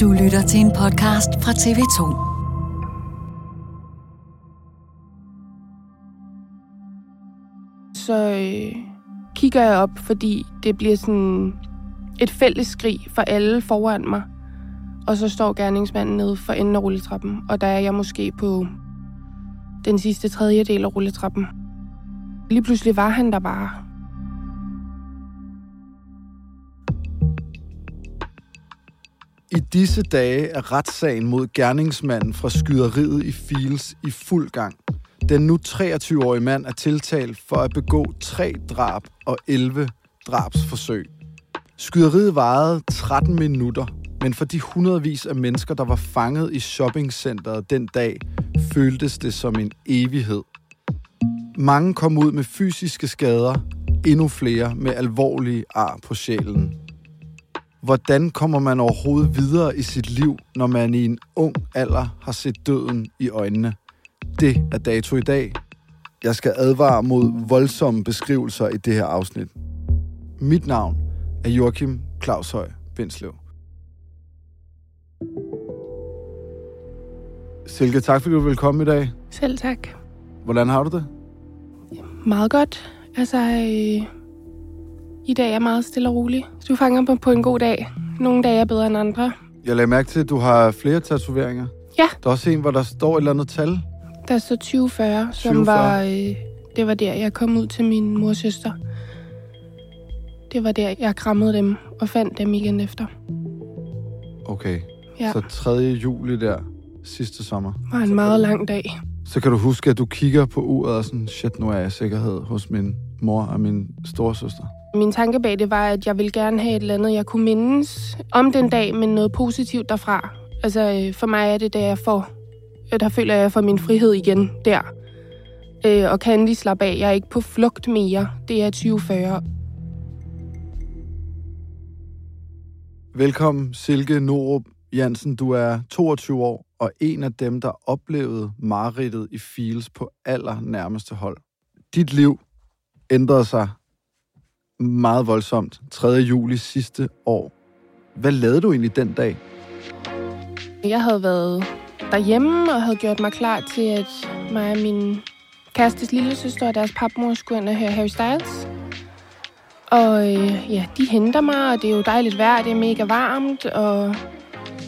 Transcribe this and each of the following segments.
Du lytter til en podcast fra TV2. Så øh, kigger jeg op, fordi det bliver sådan et fælles skrig for alle foran mig. Og så står gerningsmanden nede for enden af rulletrappen, og der er jeg måske på den sidste tredjedel af rulletrappen. Lige pludselig var han der bare. I disse dage er retssagen mod gerningsmanden fra skyderiet i Fields i fuld gang. Den nu 23-årige mand er tiltalt for at begå tre drab og 11 drabsforsøg. Skyderiet varede 13 minutter, men for de hundredvis af mennesker, der var fanget i shoppingcenteret den dag, føltes det som en evighed. Mange kom ud med fysiske skader, endnu flere med alvorlige ar på sjælen. Hvordan kommer man overhovedet videre i sit liv, når man i en ung alder har set døden i øjnene? Det er dato i dag. Jeg skal advare mod voldsomme beskrivelser i det her afsnit. Mit navn er Joachim Claushøj Bindslev. Silke, tak fordi du vil komme i dag. Selv tak. Hvordan har du det? Meget godt. Altså, øh, i dag er meget stille og rolig. Du fanger mig på en god dag. Nogle dage er bedre end andre. Jeg lagde mærke til, at du har flere tatoveringer. Ja. Der er også en, hvor der står et eller andet tal. Der står 2040, som 2040. var... Øh, det var der, jeg kom ud til min mors søster. Det var der, jeg krammede dem og fandt dem igen efter. Okay, Ja, så 3. juli der sidste sommer. det var en meget lang dag. Så kan du huske, at du kigger på uret og sådan, shit, nu er jeg i sikkerhed hos min mor og min storesøster. Min tanke bag det var, at jeg ville gerne have et eller andet, jeg kunne mindes om den dag, men noget positivt derfra. Altså, øh, for mig er det, da jeg får... Øh, der føler jeg, for jeg får min frihed igen der. Øh, og kan lige slappe af. Jeg er ikke på flugt mere. Det er 2040. Velkommen, Silke Norup Jansen. Du er 22 år og en af dem, der oplevede mareridtet i Fields på aller nærmeste hold. Dit liv ændrede sig meget voldsomt 3. juli sidste år. Hvad lavede du egentlig den dag? Jeg havde været derhjemme og havde gjort mig klar til, at mig og min kærestes lille søster og deres papmor skulle ind og høre Harry Styles. Og øh, ja, de henter mig, og det er jo dejligt vejr, det er mega varmt, og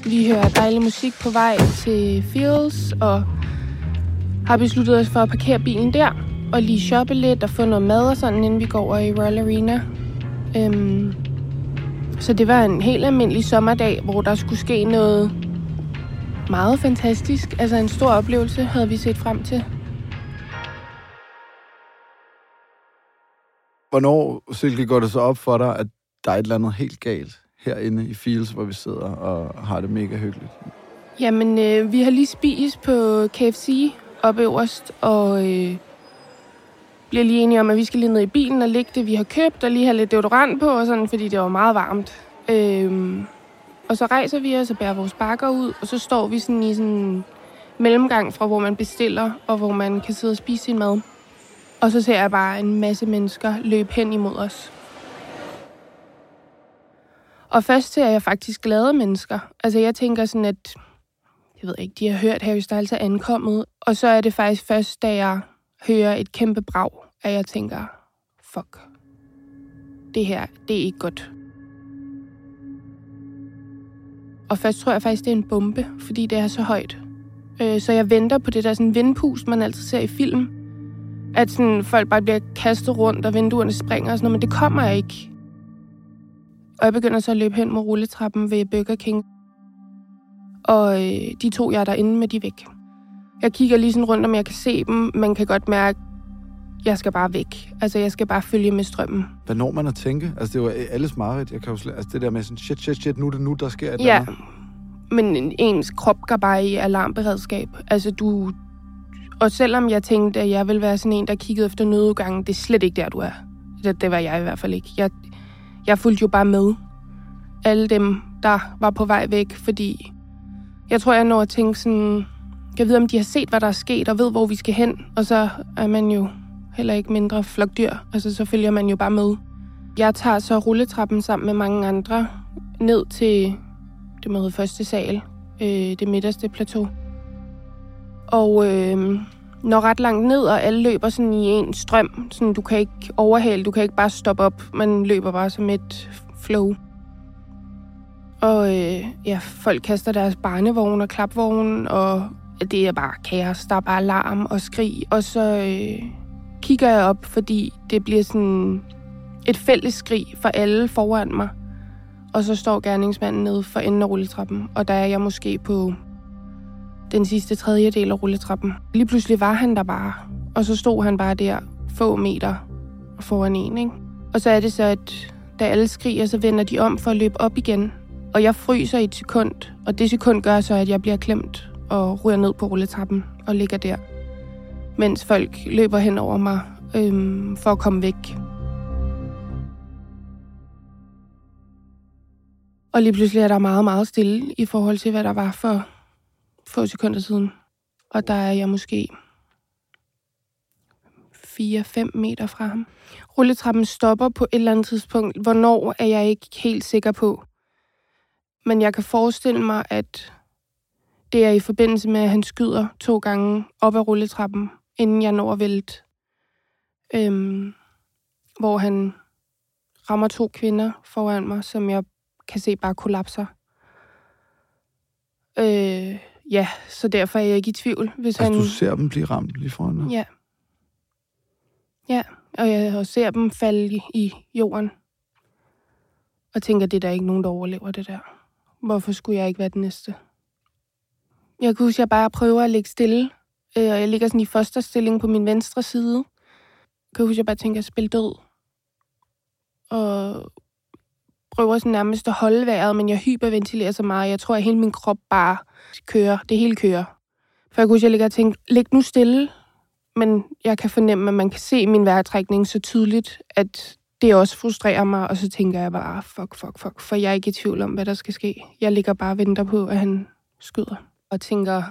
vi hører dejlig musik på vej til Fields, og har besluttet os for at parkere bilen der, og lige shoppe lidt og få noget mad og sådan, inden vi går over i Royal Arena. Øhm, så det var en helt almindelig sommerdag, hvor der skulle ske noget meget fantastisk. Altså en stor oplevelse havde vi set frem til. Hvornår, Silke, går det så op for dig, at der er et eller andet helt galt herinde i Fields, hvor vi sidder og har det mega hyggeligt? Jamen, øh, vi har lige spist på KFC oppe øverst, og øh, bliver lige enige om, at vi skal lige ned i bilen og lægge det, vi har købt, og lige have lidt deodorant på, og sådan, fordi det var meget varmt. Øhm, og så rejser vi os og bærer vores bakker ud, og så står vi sådan i sådan en mellemgang fra, hvor man bestiller, og hvor man kan sidde og spise sin mad. Og så ser jeg bare en masse mennesker løbe hen imod os. Og først ser jeg faktisk glade mennesker. Altså jeg tænker sådan, at jeg ved ikke, de har hørt, at Harry Styles er ankommet. Og så er det faktisk først, da jeg hører et kæmpe brag, at jeg tænker, fuck, det her, det er ikke godt. Og først tror jeg faktisk, det er en bombe, fordi det er så højt. Øh, så jeg venter på det der sådan vindpust, man altid ser i film. At sådan, folk bare bliver kastet rundt, og vinduerne springer og sådan noget, men det kommer jeg ikke. Og jeg begynder så at løbe hen mod rulletrappen ved Burger King. Og øh, de to, jeg er derinde med, de er væk. Jeg kigger lige sådan rundt, om jeg kan se dem. Man kan godt mærke, jeg skal bare væk. Altså, jeg skal bare følge med strømmen. Hvad når man at tænke? Altså, det var alles mareridt. Jeg kan jo slet, altså, det der med sådan, shit, shit, shit, nu er det nu, der sker et Ja, andet. men ens krop går bare i alarmberedskab. Altså, du... Og selvom jeg tænkte, at jeg ville være sådan en, der kiggede efter nødudgangen, det er slet ikke der, du er. Det, det var jeg i hvert fald ikke. Jeg, jeg fulgte jo bare med. Alle dem, der var på vej væk, fordi jeg tror, jeg når at tænke sådan... Jeg ved, om de har set, hvad der er sket, og ved, hvor vi skal hen. Og så er man jo heller ikke mindre flokdyr. Altså, så følger man jo bare med. Jeg tager så rulletrappen sammen med mange andre ned til det må hedde første sal, øh, det midterste plateau. Og øh, når ret langt ned, og alle løber sådan i en strøm. Sådan, du kan ikke overhale, du kan ikke bare stoppe op. Man løber bare som et flow. Og øh, ja, folk kaster deres barnevogne og klapvogn, og det er bare kaos. Der er bare larm og skrig. Og så øh, kigger jeg op, fordi det bliver sådan et fælles skrig for alle foran mig. Og så står gerningsmanden nede for enden af rulletrappen, og der er jeg måske på den sidste tredjedel af rulletrappen. Lige pludselig var han der bare, og så stod han bare der få meter foran en, ikke? Og så er det så, at da alle skriger, så vender de om for at løbe op igen. Og jeg fryser i et sekund, og det sekund gør så, at jeg bliver klemt og ryger ned på rulletrappen og ligger der. Mens folk løber hen over mig øhm, for at komme væk. Og lige pludselig er der meget, meget stille i forhold til, hvad der var for få sekunder siden. Og der er jeg måske 4-5 meter fra ham. Rulletrappen stopper på et eller andet tidspunkt. Hvornår er jeg ikke helt sikker på. Men jeg kan forestille mig, at det er i forbindelse med, at han skyder to gange op ad rulletrappen, inden jeg når at vælte. Øhm, hvor han rammer to kvinder foran mig, som jeg kan se bare kollapser. Øh, ja, så derfor er jeg ikke i tvivl. Hvis Altså, han... du ser dem blive ramt lige foran dig. Ja. Ja, og jeg ser dem falde i, i jorden. Og tænker, det er der ikke nogen, der overlever det der. Hvorfor skulle jeg ikke være den næste? Jeg kan huske, at jeg bare prøver at ligge stille. Øh, og jeg ligger sådan i fosterstilling på min venstre side. Jeg kan huske, at jeg bare tænker, at spille død. Og prøver sådan nærmest at holde vejret, men jeg hyperventilerer så meget. Jeg tror, at hele min krop bare kører. Det hele kører. For jeg kunne huske, at jeg ligger og tænker, læg nu stille. Men jeg kan fornemme, at man kan se min vejrtrækning så tydeligt, at det også frustrerer mig. Og så tænker jeg bare, fuck, fuck, fuck. For jeg er ikke i tvivl om, hvad der skal ske. Jeg ligger bare og venter på, at han skyder. Og tænker,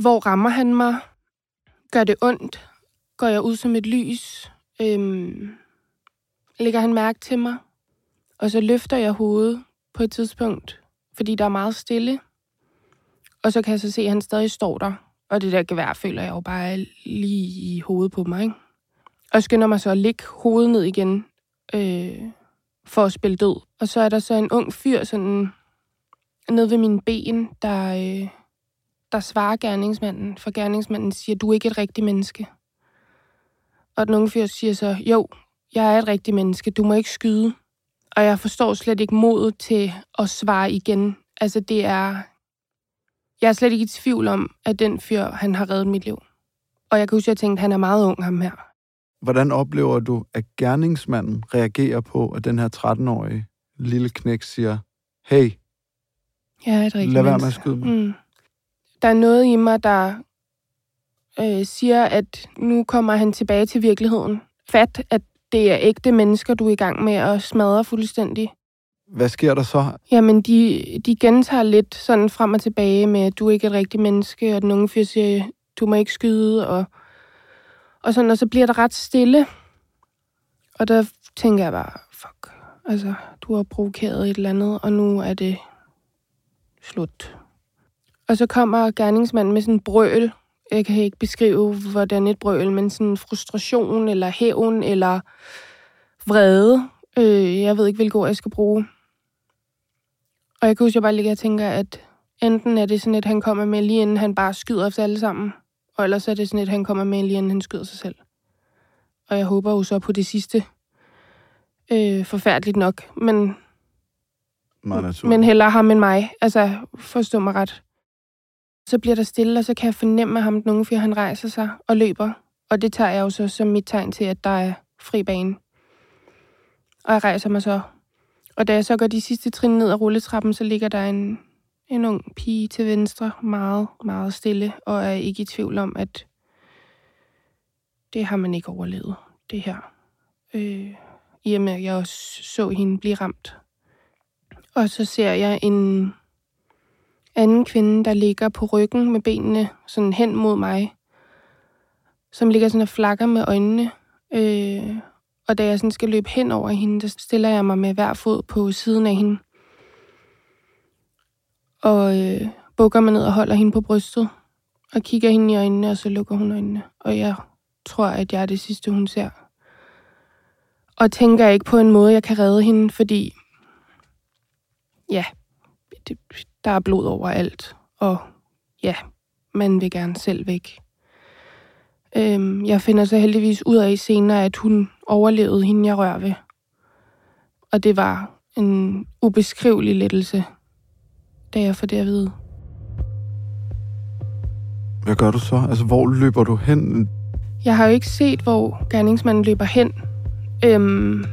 hvor rammer han mig? Gør det ondt? Går jeg ud som et lys? Øhm, lægger han mærke til mig? Og så løfter jeg hovedet på et tidspunkt, fordi der er meget stille. Og så kan jeg så se, at han stadig står der. Og det der gevær føler jeg jo bare lige i hovedet på mig. Ikke? Og skynder mig så at lægge hovedet ned igen øh, for at spille død. Og så er der så en ung fyr sådan ned ved mine ben, der, øh, der svarer gerningsmanden. For gerningsmanden siger, du er ikke et rigtigt menneske. Og den unge fyr siger så, jo, jeg er et rigtigt menneske, du må ikke skyde. Og jeg forstår slet ikke modet til at svare igen. Altså det er... Jeg er slet ikke i tvivl om, at den fyr, han har reddet mit liv. Og jeg kan huske, at jeg tænkte, at han er meget ung, ham her. Hvordan oplever du, at gerningsmanden reagerer på, at den her 13-årige lille knæk siger, hey, er et rigtigt lad være med at skyde mig? Mm. Der er noget i mig, der øh, siger, at nu kommer han tilbage til virkeligheden. Fat, at det er ægte mennesker, du er i gang med at smadre fuldstændig. Hvad sker der så? Jamen, de, de gentager lidt sådan frem og tilbage med, at du er ikke et rigtigt menneske, og den unge fyr siger, du må ikke skyde, og, og sådan, og så bliver der ret stille. Og der tænker jeg bare, fuck, altså, du har provokeret et eller andet, og nu er det slut. Og så kommer gerningsmanden med sådan en brøl. Jeg kan ikke beskrive, hvordan et brøl, men sådan frustration, eller hævn, eller vrede. Øh, jeg ved ikke, hvilket ord jeg skal bruge. Og jeg kan huske, at jeg bare ligger og tænker, at enten er det sådan et, han kommer med lige inden han bare skyder efter alle sammen, og ellers er det sådan et, han kommer med lige inden han skyder sig selv. Og jeg håber jo så på det sidste. Øh, forfærdeligt nok, men, meget naturligt. men hellere ham end mig. Altså, forstå mig ret. Så bliver der stille, og så kan jeg fornemme at ham, den unge fyr, han rejser sig og løber. Og det tager jeg jo så som mit tegn til, at der er fri bane. Og jeg rejser mig så. Og da jeg så går de sidste trin ned ad rulletrappen, så ligger der en, en ung pige til venstre, meget, meget stille, og er ikke i tvivl om, at det har man ikke overlevet, det her. Øh, I og med, at jeg også så hende blive ramt. Og så ser jeg en anden kvinde, der ligger på ryggen med benene sådan hen mod mig, som ligger sådan og flakker med øjnene. Øh, og da jeg sådan skal løbe hen over hende, der stiller jeg mig med hver fod på siden af hende. Og øh, bukker mig ned og holder hende på brystet. Og kigger hende i øjnene, og så lukker hun øjnene. Og jeg tror, at jeg er det sidste, hun ser. Og tænker ikke på en måde, jeg kan redde hende, fordi... Ja, det, der er blod overalt. Og ja, man vil gerne selv væk. Øhm, jeg finder så heldigvis ud af senere, at hun overlevede hende, jeg rør ved. Og det var en ubeskrivelig lettelse, da jeg får det at vide. Hvad gør du så? Altså, hvor løber du hen? Jeg har jo ikke set, hvor gerningsmanden løber hen. Øhm,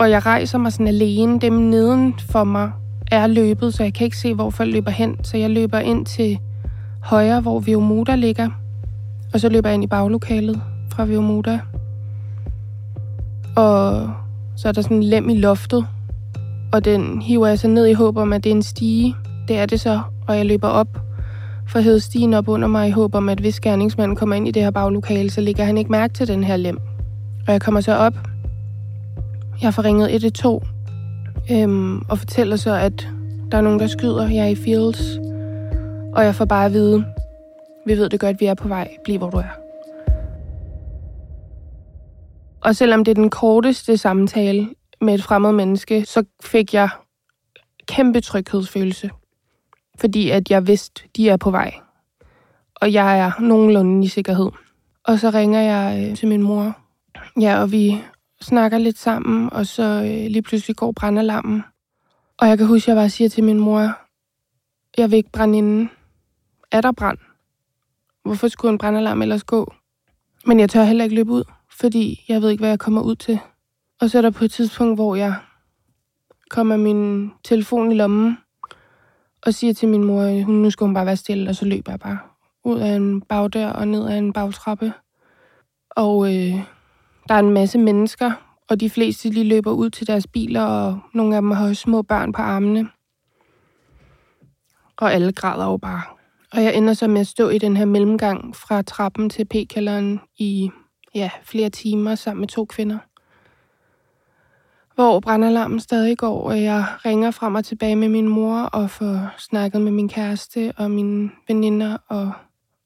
og jeg rejser mig sådan alene. Dem neden for mig er løbet, så jeg kan ikke se, hvor folk løber hen. Så jeg løber ind til højre, hvor Viomoda ligger. Og så løber jeg ind i baglokalet fra Viomoda. Og så er der sådan en lem i loftet. Og den hiver jeg så ned i håb om, at det er en stige. Det er det så. Og jeg løber op for at hæve stigen op under mig i håb om, at hvis gerningsmanden kommer ind i det her baglokale, så ligger han ikke mærke til den her lem. Og jeg kommer så op. Jeg får ringet 112 øhm, og fortæller så, at der er nogen, der skyder. Jeg er i Fields. Og jeg får bare at vide, vi ved det godt, vi er på vej. Bliv, hvor du er. Og selvom det er den korteste samtale med et fremmed menneske, så fik jeg kæmpe tryghedsfølelse. Fordi at jeg vidste, de er på vej. Og jeg er nogenlunde i sikkerhed. Og så ringer jeg øh, til min mor. Ja, og vi snakker lidt sammen, og så øh, lige pludselig går brandalarmen. Og jeg kan huske, at jeg bare siger til min mor, jeg vil ikke brænde inden. Er der brand? Hvorfor skulle en brandalarm ellers gå? Men jeg tør heller ikke løbe ud, fordi jeg ved ikke, hvad jeg kommer ud til. Og så er der på et tidspunkt, hvor jeg kommer min telefon i lommen, og siger til min mor, hun nu skal hun bare være stille, og så løber jeg bare ud af en bagdør og ned ad en bagtrappe. Og øh, der er en masse mennesker, og de fleste de løber ud til deres biler, og nogle af dem har også små børn på armene. Og alle græder jo bare. Og jeg ender så med at stå i den her mellemgang fra trappen til p-kælderen i ja, flere timer sammen med to kvinder. Hvor brandalarmen stadig går, og jeg ringer frem og tilbage med min mor og får snakket med min kæreste og mine veninder. Og,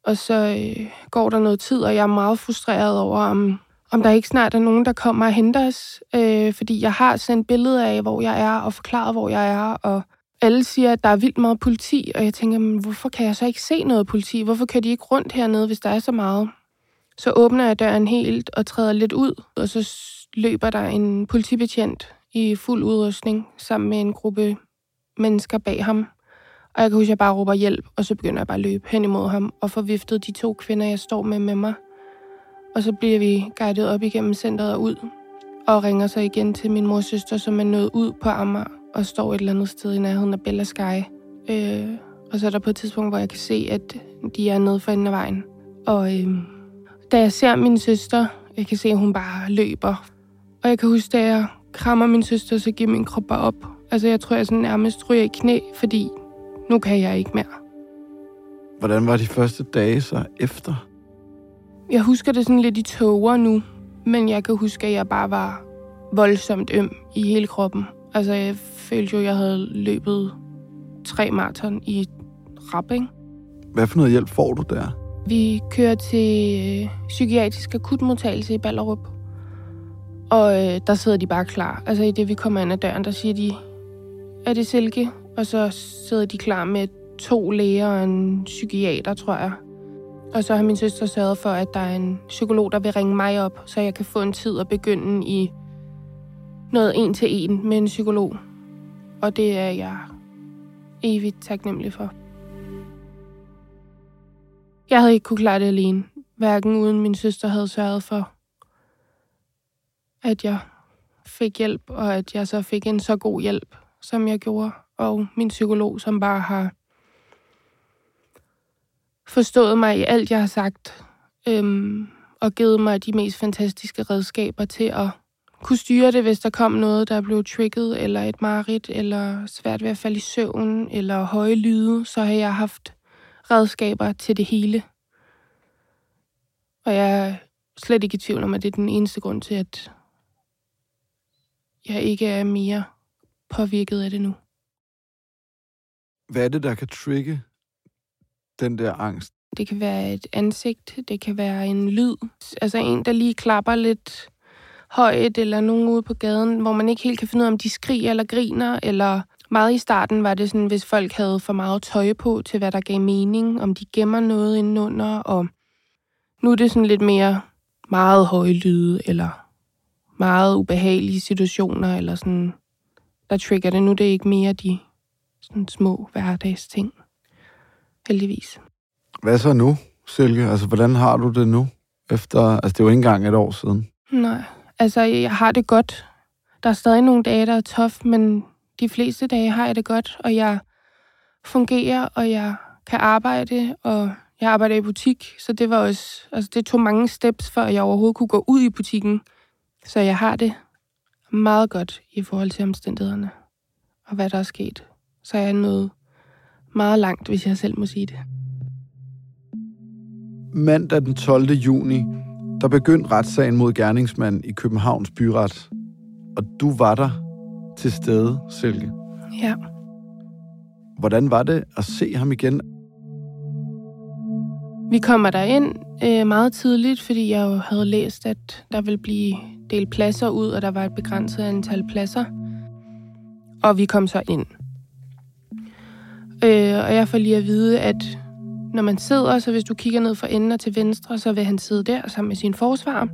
og så øh, går der noget tid, og jeg er meget frustreret over, om, om der ikke snart er nogen, der kommer og henter os. Øh, fordi jeg har sendt billeder af, hvor jeg er, og forklaret, hvor jeg er, og alle siger, at der er vildt meget politi, og jeg tænker, men hvorfor kan jeg så ikke se noget politi? Hvorfor kan de ikke rundt hernede, hvis der er så meget? Så åbner jeg døren helt og træder lidt ud, og så løber der en politibetjent i fuld udrustning sammen med en gruppe mennesker bag ham. Og jeg kan huske, at jeg bare råber hjælp, og så begynder jeg bare at løbe hen imod ham og får viftet de to kvinder, jeg står med med mig. Og så bliver vi guidet op igennem centret og ud, og ringer så igen til min mors søster, som er nået ud på Amager og står et eller andet sted i nærheden af Bella Sky. Øh, og så er der på et tidspunkt, hvor jeg kan se, at de er nede for enden af vejen. Og øh, da jeg ser min søster, jeg kan se, at hun bare løber. Og jeg kan huske, da jeg krammer min søster, så giver min krop bare op. Altså, jeg tror, jeg sådan nærmest ryger i knæ, fordi nu kan jeg ikke mere. Hvordan var de første dage så efter? Jeg husker det sådan lidt i tåger nu, men jeg kan huske, at jeg bare var voldsomt øm i hele kroppen. Altså, jeg følte jo, at jeg havde løbet tre maraton i rap, ikke? Hvad for noget hjælp får du der? Vi kører til øh, psykiatrisk akutmodtagelse i Ballerup. Og øh, der sidder de bare klar. Altså i det, vi kommer ind ad døren, der siger de, er det Silke? Og så sidder de klar med to læger og en psykiater, tror jeg. Og så har min søster sørget for, at der er en psykolog, der vil ringe mig op, så jeg kan få en tid at begynde i noget en til en med en psykolog. Og det er jeg evigt taknemmelig for. Jeg havde ikke kunne klare det alene, hverken uden min søster havde sørget for, at jeg fik hjælp, og at jeg så fik en så god hjælp, som jeg gjorde. Og min psykolog, som bare har forstået mig i alt, jeg har sagt, øhm, og givet mig de mest fantastiske redskaber til at kunne styre det, hvis der kom noget, der blev trigget, eller et mareridt, eller svært ved at falde i søvn, eller høje lyde, så har jeg haft redskaber til det hele. Og jeg er slet ikke i tvivl om, at det er den eneste grund til, at jeg ikke er mere påvirket af det nu. Hvad er det, der kan trigge den der angst? Det kan være et ansigt, det kan være en lyd. Altså en, der lige klapper lidt højt, eller nogen ude på gaden, hvor man ikke helt kan finde ud af, om de skriger eller griner, eller meget i starten var det sådan, hvis folk havde for meget tøj på til, hvad der gav mening, om de gemmer noget indenunder, og nu er det sådan lidt mere meget høje lyde, eller meget ubehagelige situationer, eller sådan, der trigger det. Nu det er ikke mere de sådan små hverdagsting. Heldigvis. Hvad så nu, Silke? Altså, hvordan har du det nu? Efter, altså, det er jo ikke engang et år siden. Nej, altså, jeg har det godt. Der er stadig nogle dage, der er tof, men de fleste dage har jeg det godt, og jeg fungerer, og jeg kan arbejde, og jeg arbejder i butik, så det var også, altså det tog mange steps, før jeg overhovedet kunne gå ud i butikken. Så jeg har det meget godt i forhold til omstændighederne, og hvad der er sket. Så jeg er nået meget langt, hvis jeg selv må sige det. Mandag den 12. juni, der begyndte retssagen mod gerningsmanden i Københavns byret. Og du var der til stede, Silke. Ja. Hvordan var det at se ham igen? Vi kommer der ind øh, meget tidligt, fordi jeg jo havde læst, at der ville blive delt pladser ud, og der var et begrænset antal pladser. Og vi kom så ind. Øh, og jeg får lige at vide, at når man sidder, så hvis du kigger ned fra enden og til venstre, så vil han sidde der sammen med sin forsvar.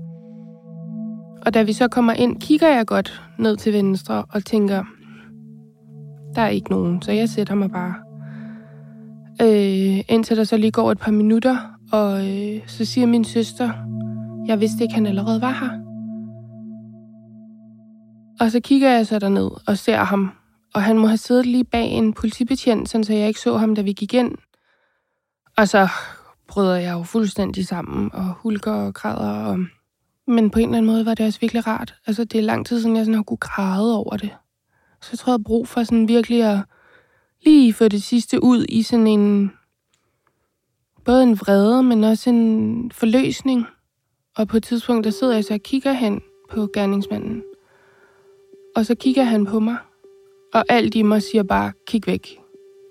Og da vi så kommer ind, kigger jeg godt ned til venstre og tænker, der er ikke nogen, så jeg sætter mig bare. Øh, indtil der så lige går et par minutter, og øh, så siger min søster, jeg vidste ikke, han allerede var her. Og så kigger jeg så derned og ser ham, og han må have siddet lige bag en politibetjent, så jeg ikke så ham, da vi gik ind. Og så bryder jeg jo fuldstændig sammen, og hulker og græder. Og... Men på en eller anden måde var det også virkelig rart. Altså, det er lang tid siden, jeg sådan har kunne græde over det. Så jeg tror, jeg har brug for sådan virkelig at lige få det sidste ud i sådan en... Både en vrede, men også en forløsning. Og på et tidspunkt, der sidder jeg så og kigger hen på gerningsmanden. Og så kigger han på mig. Og alt i mig siger bare, kig væk.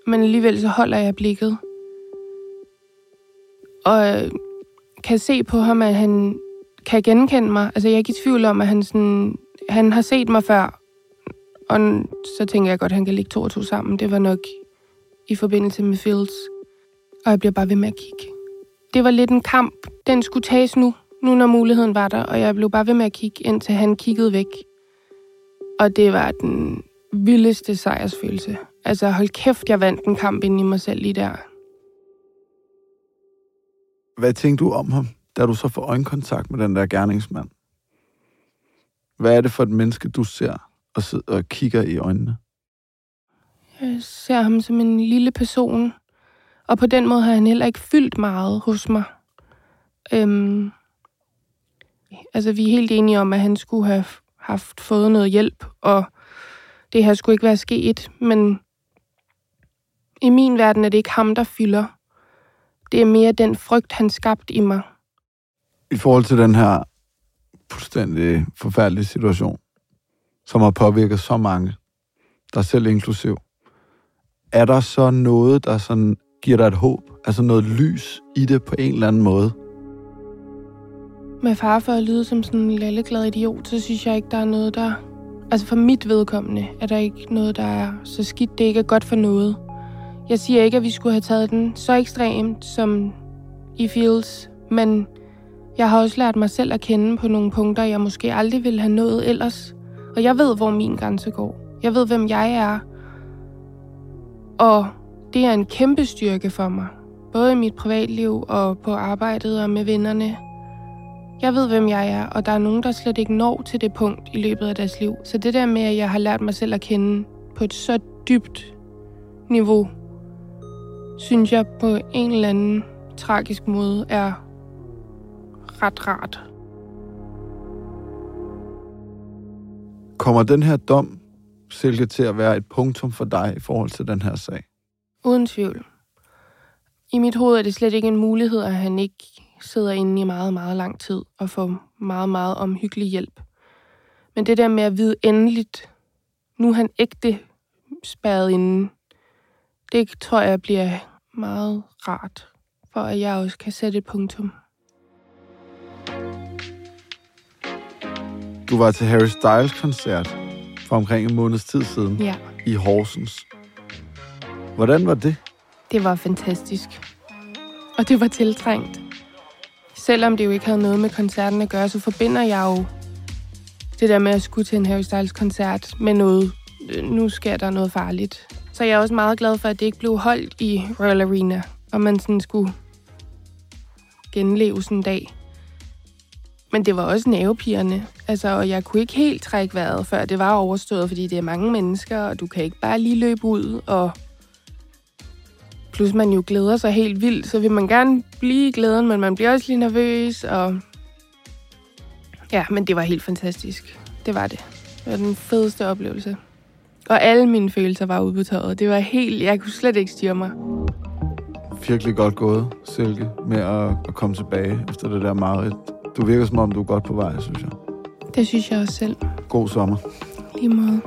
Men alligevel så holder jeg blikket og øh, kan se på ham, at han kan genkende mig. Altså, jeg er ikke i tvivl om, at han, sådan, han har set mig før. Og så tænker jeg godt, at han kan ligge to og to sammen. Det var nok i forbindelse med Fields. Og jeg bliver bare ved med at kigge. Det var lidt en kamp. Den skulle tages nu, nu når muligheden var der. Og jeg blev bare ved med at kigge, indtil han kiggede væk. Og det var den vildeste sejrsfølelse. Altså, hold kæft, jeg vandt en kamp ind i mig selv lige der. Hvad tænkte du om ham, da du så får øjenkontakt med den der gerningsmand? Hvad er det for et menneske, du ser og sidder og kigger i øjnene? Jeg ser ham som en lille person, og på den måde har han heller ikke fyldt meget hos mig. Øhm, altså, vi er helt enige om, at han skulle have haft fået noget hjælp, og det her skulle ikke være sket, men i min verden er det ikke ham, der fylder. Det er mere den frygt, han skabte i mig. I forhold til den her fuldstændig forfærdelige situation, som har påvirket så mange, der selv inklusiv, er der så noget, der sådan giver dig et håb? Altså noget lys i det på en eller anden måde? Med far for at lyde som sådan en lalleglad idiot, så synes jeg ikke, der er noget, der... Altså for mit vedkommende er der ikke noget, der er så skidt. Det ikke er godt for noget. Jeg siger ikke, at vi skulle have taget den så ekstremt, som i Fields, men jeg har også lært mig selv at kende på nogle punkter, jeg måske aldrig ville have nået ellers. Og jeg ved, hvor min grænse går. Jeg ved, hvem jeg er. Og det er en kæmpe styrke for mig. Både i mit privatliv og på arbejdet og med vennerne. Jeg ved, hvem jeg er, og der er nogen, der slet ikke når til det punkt i løbet af deres liv. Så det der med, at jeg har lært mig selv at kende på et så dybt niveau, synes jeg på en eller anden tragisk måde er ret rart. Kommer den her dom, Silke, til at være et punktum for dig i forhold til den her sag? Uden tvivl. I mit hoved er det slet ikke en mulighed, at han ikke sidder inde i meget, meget lang tid og får meget, meget omhyggelig hjælp. Men det der med at vide endeligt, nu er han ægte spærret inde, det tror jeg bliver meget rart, for at jeg også kan sætte et punktum. Du var til Harry Styles koncert for omkring en måneds tid siden Ja, i Horsens. Hvordan var det? det var fantastisk. Og det var tiltrængt. Selvom det jo ikke havde noget med koncerten at gøre, så forbinder jeg jo det der med at skulle til en Harry Styles koncert med noget. Øh, nu sker der noget farligt. Så jeg er også meget glad for, at det ikke blev holdt i Royal Arena, og man sådan skulle genleve sådan en dag. Men det var også nervepigerne. Altså, og jeg kunne ikke helt trække vejret, før det var overstået, fordi det er mange mennesker, og du kan ikke bare lige løbe ud, og plus man jo glæder sig helt vildt, så vil man gerne blive i glæden, men man bliver også lige nervøs, og ja, men det var helt fantastisk. Det var det. Det var den fedeste oplevelse. Og alle mine følelser var ude på tøjet. Det var helt... Jeg kunne slet ikke styre mig. Virkelig godt gået, Silke, med at, at komme tilbage efter det der mareridt. Du virker som om, du er godt på vej, synes jeg. Det synes jeg også selv. God sommer. Lige måde.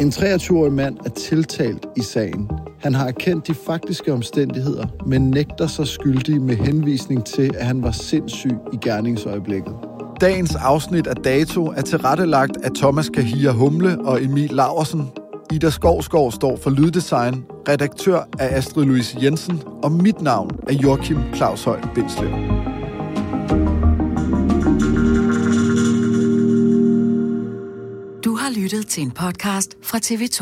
En 23-årig mand er tiltalt i sagen. Han har erkendt de faktiske omstændigheder, men nægter sig skyldig med henvisning til, at han var sindssyg i gerningsøjeblikket. Dagens afsnit af Dato er tilrettelagt af Thomas Kahia Humle og Emil Laversen. Ida Skovskov står for Lyddesign, redaktør er Astrid Louise Jensen, og mit navn er Joachim Claus Høj Bindslev. Har lyttet til en podcast fra TV2.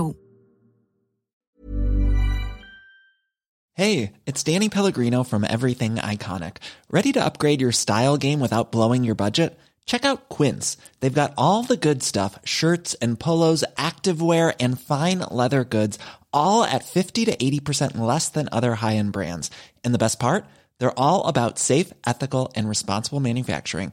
Hey, it's Danny Pellegrino from Everything Iconic. Ready to upgrade your style game without blowing your budget? Check out Quince. They've got all the good stuff shirts and polos, activewear, and fine leather goods, all at 50 to 80% less than other high end brands. And the best part? They're all about safe, ethical, and responsible manufacturing.